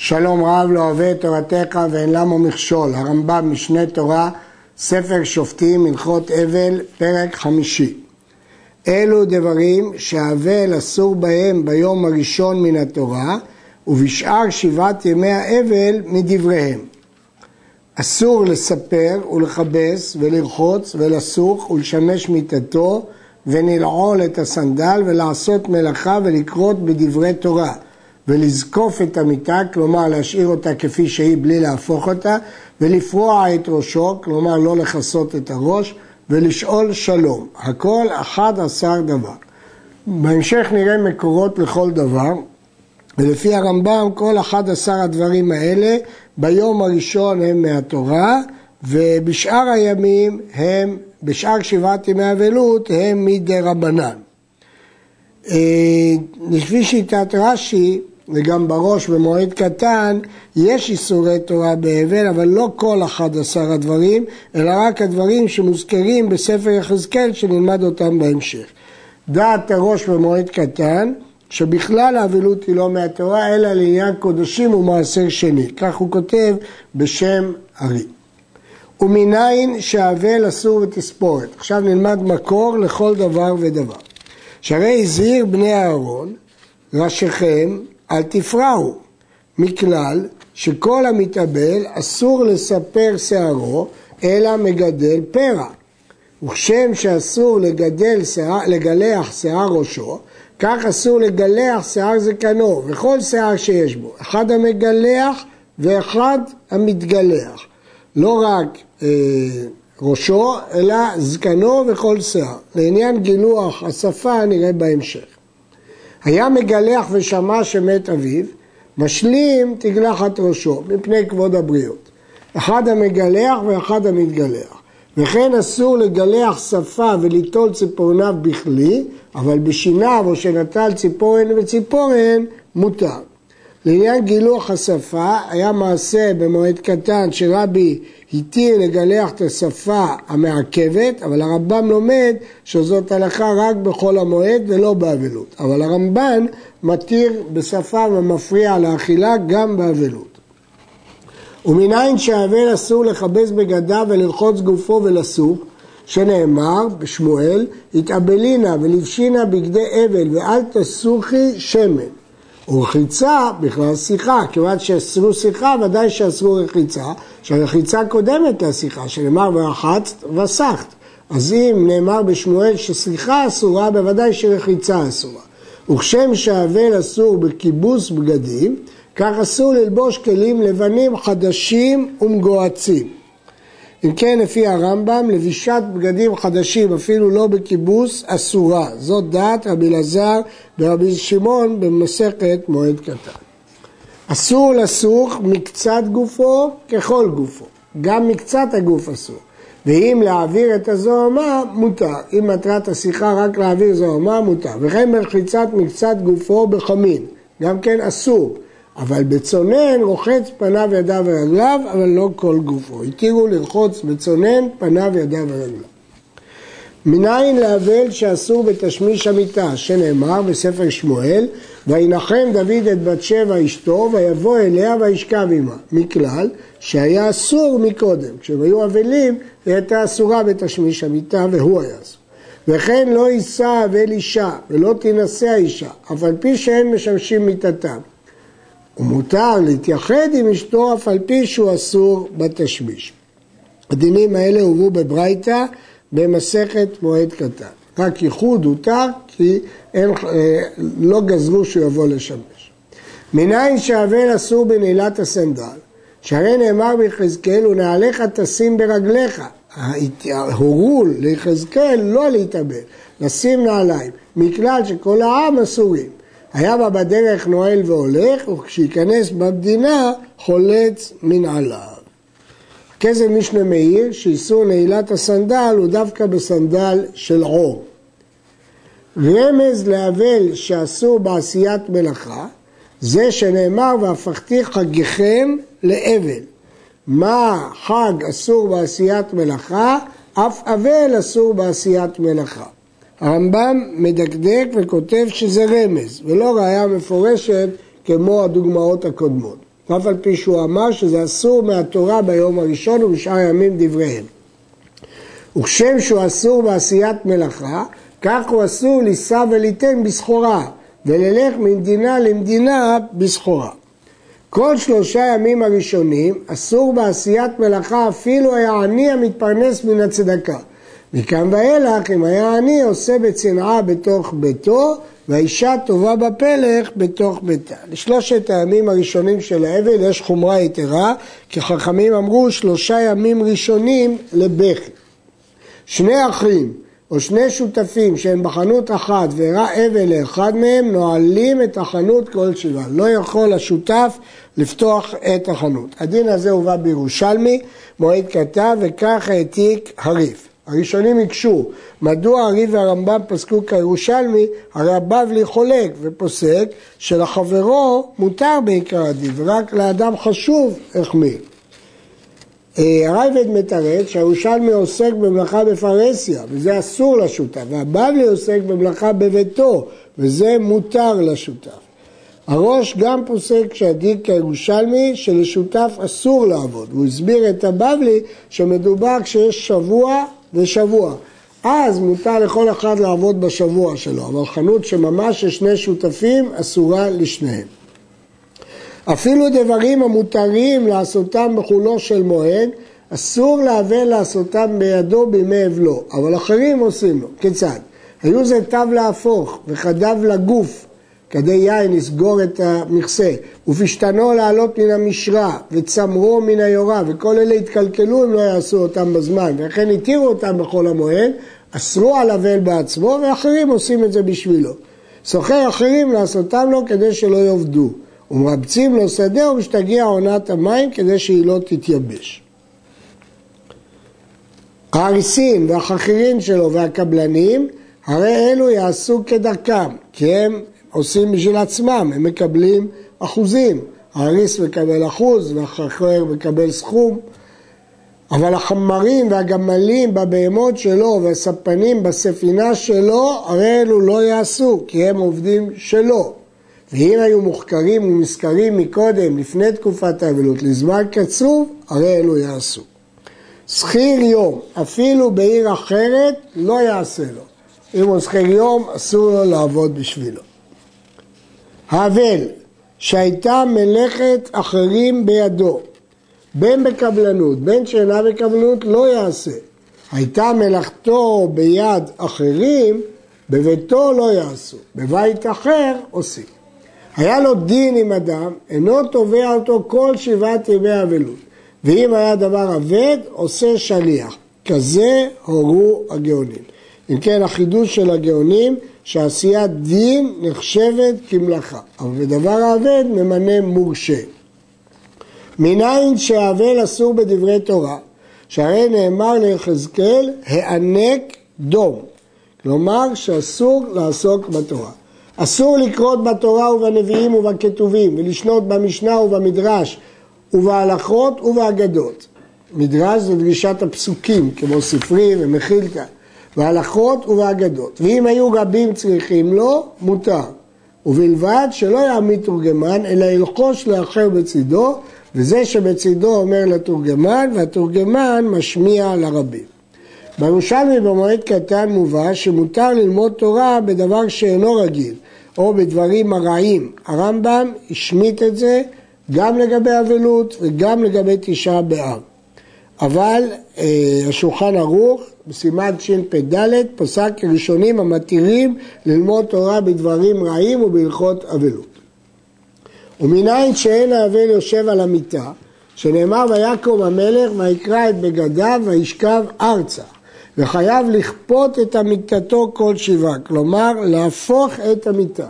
שלום רב לא אוהב את תורתך ואין למה מכשול, הרמב"ם משנה תורה, ספר שופטים, הלכות אבל, פרק חמישי. אלו דברים שהאבל אסור בהם ביום הראשון מן התורה ובשאר שבעת ימי האבל מדבריהם. אסור לספר ולכבס ולרחוץ ולסוך ולשמש מיטתו ונלעול את הסנדל ולעשות מלאכה ולקרות בדברי תורה. ולזקוף את המיטה, כלומר להשאיר אותה כפי שהיא בלי להפוך אותה, ולפרוע את ראשו, כלומר לא לכסות את הראש, ולשאול שלום. הכל אחד עשר דבר. בהמשך נראה מקורות לכל דבר, ולפי הרמב"ם כל אחד עשר הדברים האלה ביום הראשון הם מהתורה, ובשאר הימים הם, בשאר שבעת ימי אבלות הם מדי רבנן. אה, לפי שיטת רש"י, וגם בראש במועד קטן, יש איסורי תורה באבל, אבל לא כל 11 הדברים, אלא רק הדברים שמוזכרים בספר יחזקאל שנלמד אותם בהמשך. דעת הראש במועד קטן, שבכלל האבלות היא לא מהתורה, אלא לעניין קודשים ומעשר שני. כך הוא כותב בשם ארי. ומניין שהאבל אסור בתספורת. עכשיו נלמד מקור לכל דבר ודבר. שהרי הזהיר בני אהרון, ראשיכם, אל תפרעו, מכלל שכל המתאבל אסור לספר שערו, אלא מגדל פרע. וכשם שאסור לגדל שיער, לגלח שיער ראשו, כך אסור לגלח שיער זקנו, וכל שיער שיש בו, אחד המגלח ואחד המתגלח. לא רק אה, ראשו, אלא זקנו וכל שיער. לעניין גילוח השפה נראה בהמשך. היה מגלח ושמע שמת אביו, משלים תגלחת ראשו, מפני כבוד הבריות. אחד המגלח ואחד המתגלח. וכן אסור לגלח שפה וליטול ציפורניו בכלי, אבל בשיניו או שנטל ציפורן וציפורן מותר. לעניין גילוח השפה, היה מעשה במועד קטן שרבי התיר לגלח את השפה המעכבת, אבל הרמב"ם לומד שזאת הלכה רק בחול המועד ולא באבלות. אבל הרמב"ן מתיר בשפה ומפריע לאכילה גם באבלות. ומניין שהאבל אסור לכבס בגדיו ולרחוץ גופו ולסוך, שנאמר בשמואל, התאבלינה ולבשינה בגדי אבל ואל תסוכי שמן. ורחיצה בכלל שיחה, כיוון שאסרו שיחה, ודאי שאסרו רחיצה, שהרחיצה קודמת לשיחה, שנאמר ורחצת וסחת. אז אם נאמר בשמואל ששיחה אסורה, בוודאי שרחיצה אסורה. וכשם שהאבל אסור בכיבוס בגדים, כך אסור ללבוש כלים לבנים חדשים ומגועצים. אם כן, לפי הרמב"ם, לבישת בגדים חדשים, אפילו לא בכיבוס, אסורה. זאת דעת רבי אלעזר ורבי שמעון במסכת מועד קטן. אסור לסוך מקצת גופו ככל גופו, גם מקצת הגוף אסור. ואם להעביר את הזוהמה, מותר. אם מטרת השיחה רק להעביר זוהמה, מותר. וכן ברחיצת מקצת גופו בחמין, גם כן אסור. אבל בצונן רוחץ פניו, ידיו ורגליו, אבל לא כל גופו. התירו לרחוץ בצונן פניו, ידיו ורגליו. מניין לאבל שאסור בתשמיש המיטה, שנאמר בספר שמואל, וינחם דוד את בת שבע אשתו, ויבוא אליה וישכב עמה. מכלל שהיה אסור מקודם. כשהם היו אבלים, היא הייתה אסורה בתשמיש המיטה, והוא היה אסור. וכן לא יישא אבל אישה, ולא תינשא האישה, אף על פי שאין משמשים מיתתם. ומותר להתייחד עם אשתו אף על פי שהוא אסור בתשמיש. הדינים האלה הובאו בברייתא במסכת מועד קטן. רק ייחוד הותר כי אין, אה, לא גזרו שהוא יבוא לשמש. מניין שהאבל אסור בנעילת הסנדל, שהרי נאמר ביחזקאל ונעליך תשים ברגליך. הורו ליחזקאל לא להתאבל, לשים נעליים, מכלל שכל העם אסורים. היה בה בדרך נועל והולך, וכשייכנס במדינה חולץ מנעליו. כזה משנה מאיר שאיסור נעילת הסנדל הוא דווקא בסנדל של עור. רמז לאבל שאסור בעשיית מלאכה, זה שנאמר והפכתי חגיכם לאבל. מה חג אסור בעשיית מלאכה? אף אבל אסור בעשיית מלאכה. הרמב"ם מדקדק וכותב שזה רמז, ולא ראיה מפורשת כמו הדוגמאות הקודמות. אף על פי שהוא אמר שזה אסור מהתורה ביום הראשון ובשאר הימים דבריהם. וכשם שהוא אסור בעשיית מלאכה, כך הוא אסור לישא וליתן בסחורה, וללך ממדינה למדינה בסחורה. כל שלושה ימים הראשונים אסור בעשיית מלאכה אפילו היה עני המתפרנס מן הצדקה. מכאן ואילך אם היה עני עושה בצנעה בתוך ביתו והאישה טובה בפלך בתוך ביתה. לשלושת הימים הראשונים של האבל יש חומרה יתרה כי חכמים אמרו שלושה ימים ראשונים לבכי. שני אחים או שני שותפים שהם בחנות אחת ואירע אבל לאחד מהם נועלים את החנות כל שבעה. לא יכול השותף לפתוח את החנות. הדין הזה הובא בירושלמי, מועד כתב וכך העתיק הריף. הראשונים הקשו, מדוע הריב והרמב"ם פסקו כירושלמי, הרי הבבלי חולק ופוסק שלחברו מותר בעיקר הדין, ורק לאדם חשוב החמיר. הרייבד מתרץ שהירושלמי עוסק במלאכה בפרהסיה, וזה אסור לשותף, והבבלי עוסק במלאכה בביתו, וזה מותר לשותף. הראש גם פוסק שהדין כירושלמי שלשותף אסור לעבוד, הוא הסביר את הבבלי שמדובר כשיש שבוע ושבוע. אז מותר לכל אחד לעבוד בשבוע שלו, אבל חנות שממש יש שני שותפים אסורה לשניהם. אפילו דברים המותרים לעשותם בחולו של מועד, אסור לאבל לעשותם בידו בימי אבלו, אבל אחרים עושים לו. כיצד? היו זה תו להפוך וחדב לגוף, כדי יין לסגור את המכסה, ופשתנו לעלות מן המשרה, וצמרו מן היורה, וכל אלה התקלקלו אם לא יעשו אותם בזמן, ולכן התירו אותם בחול המועד, אסרו על אבל בעצמו, ואחרים עושים את זה בשבילו. סוחר אחרים לעשותם לו כדי שלא יאבדו. ומרבצים לו שדה ומשתגע עונת המים כדי שהיא לא תתייבש. האריסים והחכירים שלו והקבלנים, הרי אלו יעשו כדרכם, כי הם עושים בשביל עצמם, הם מקבלים אחוזים. האריס מקבל אחוז והחכר מקבל סכום. אבל החמרים והגמלים בבהמות שלו והספנים בספינה שלו, הרי אלו לא יעשו, כי הם עובדים שלו. ואם היו מוחקרים ומזכרים מקודם, לפני תקופת האבלות, לזמן קצוב, הרי אלו יעשו. שכיר יום, אפילו בעיר אחרת, לא יעשה לו. אם הוא שכיר יום, אסור לו לעבוד בשבילו. האבל, שהייתה מלאכת אחרים בידו, בין בקבלנות, בין שאינה בקבלנות, לא יעשה. הייתה מלאכתו ביד אחרים, בביתו לא יעשו, בבית אחר עושים. היה לו דין עם אדם, אינו תובע אותו כל שבעת ימי אבלות. ואם היה דבר אבד, עושה שליח. כזה הורו הגאונים. אם כן, החידוש של הגאונים, שעשיית דין נחשבת כמלאכה, אבל בדבר האבד ממנה מורשה. מניין שהאבל אסור בדברי תורה, שהרי נאמר ליחזקאל, הענק דום. כלומר שאסור לעסוק בתורה. אסור לקרות בתורה ובנביאים ובכתובים ולשנות במשנה ובמדרש ובהלכות ובאגדות. מדרש זה דרישת הפסוקים כמו ספרי ומחילתא בהלכות ובאגדות. ואם היו רבים צריכים לו, מותר. ובלבד שלא יעמיד תורגמן, אלא ילחוש לאחר בצידו, וזה שבצידו אומר לתורגמן, והתורגמן משמיע לרבים. בירושלמי במועד קטן מובא שמותר ללמוד תורה בדבר שאינו רגיל, או בדברים הרעים. הרמב"ם השמיט את זה גם לגבי אבלות וגם לגבי תשעה באב. אבל אה, השולחן ערוך בסימן שפ"ד פסק ראשונים המתירים ללמוד תורה בדברים רעים ובהלכות אבלות. ומנין שאין האבל יושב על המיטה, שנאמר ויקום המלך ויקרא את בגדיו וישכב ארצה. וחייב לכפות את אמיתתו כל שבעה, כלומר להפוך את המיטה,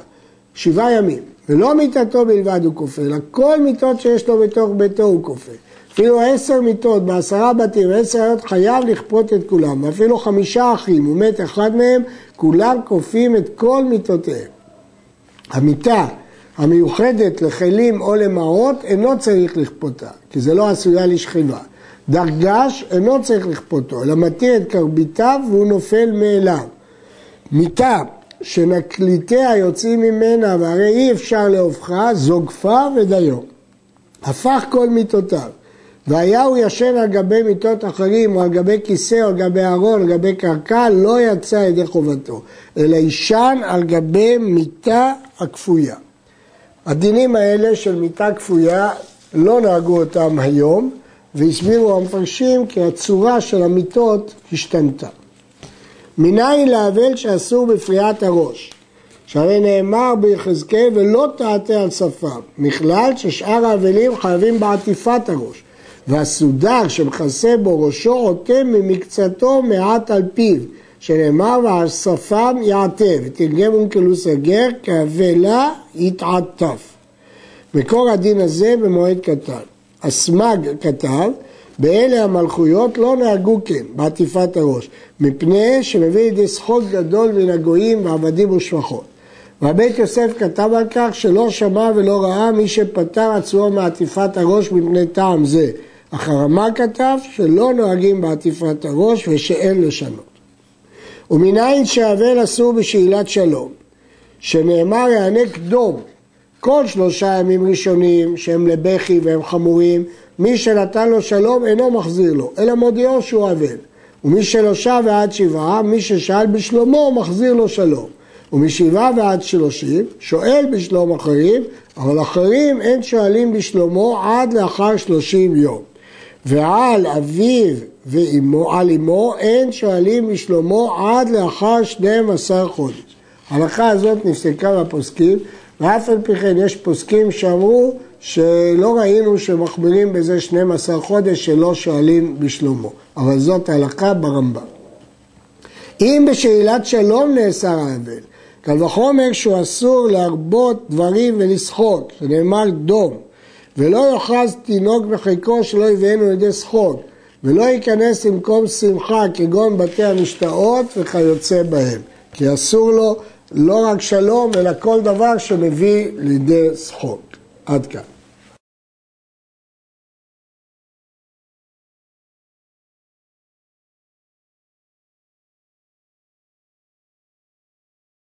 שבעה ימים, ולא מיטתו בלבד הוא כופה, אלא כל מיטות שיש לו בתוך ביתו הוא כופה. אפילו עשר מיטות בעשרה בתים, עשר עיות, חייב לכפות את כולם, ואפילו חמישה אחים, הוא מת אחד מהם, כולם כופים את כל מיטותיהם. המיטה המיוחדת לכלים או למעות אינו צריך לכפותה, כי זה לא עשויה לשכיבה. דרגש אינו צריך לכפותו, אלא מתיר את קרביתיו והוא נופל מאליו. מיטה שנקליטיה יוצאים ממנה והרי אי אפשר להופכה, זוגפה ודיו. הפך כל מיטותיו. והיה הוא ישן על גבי מיטות אחרים, או על גבי כיסא, או על גבי ארון, על גבי קרקע, לא יצא ידי חובתו, אלא יישן על גבי מיטה הכפויה. הדינים האלה של מיטה כפויה, לא נהגו אותם היום, והסבירו המפרשים כי הצורה של המיטות השתנתה. מניין לאבל שאסור בפריעת הראש? שהרי נאמר ביחזקאל ולא תעטה על שפם, מכלל ששאר האבלים חייבים בעטיפת הראש, והסודר שמכסה בו ראשו עוטה ממקצתו מעט על פיו, שנאמר ועל שפם יעטה, ותרגם אונקלוס הגר כאבלה יתעטף. מקור הדין הזה במועד קטן. הסמ"ג כתב, באלה המלכויות לא נהגו כן בעטיפת הראש, מפני שמביא לידי שחוק גדול מן הגויים ועבדים ושפחות. והבית יוסף כתב על כך שלא שמע ולא ראה מי שפטר עצמו מעטיפת הראש מפני טעם זה. הרמ"א כתב שלא נוהגים בעטיפת הראש ושאין לשנות. ומנין שהאבל אסור בשאלת שלום, שנאמר יענק דום כל שלושה ימים ראשונים שהם לבכי והם חמורים, מי שנתן לו שלום אינו מחזיר לו, אלא מודיעו שהוא אבל. ומי שלא שב ועד שבעה, מי ששאל בשלומו מחזיר לו שלום. ומשבעה ועד שלושים, שואל בשלום אחרים, אבל אחרים אין שואלים בשלומו עד לאחר שלושים יום. ועל אביו ואמו, על אמו, אין שואלים בשלומו עד לאחר 12 חודש. ההלכה הזאת נפסקה בפוסקים, ואף על פי כן יש פוסקים שאמרו שלא ראינו שמחמירים בזה 12 חודש שלא שואלים בשלומו, אבל זאת ההלכה ברמב"ם. אם בשאלת שלום נאסר האבל, קל וחומר שהוא אסור להרבות דברים ולשחוק, שנאמר דום, ולא יאחז תינוק בחיקו שלא יביאנו לידי שחוק, ולא ייכנס למקום שמחה כגון בתי המשתאות וכיוצא בהם, כי אסור לו לא רק שלום, אלא כל דבר שמביא לידי שחוק. עד כאן.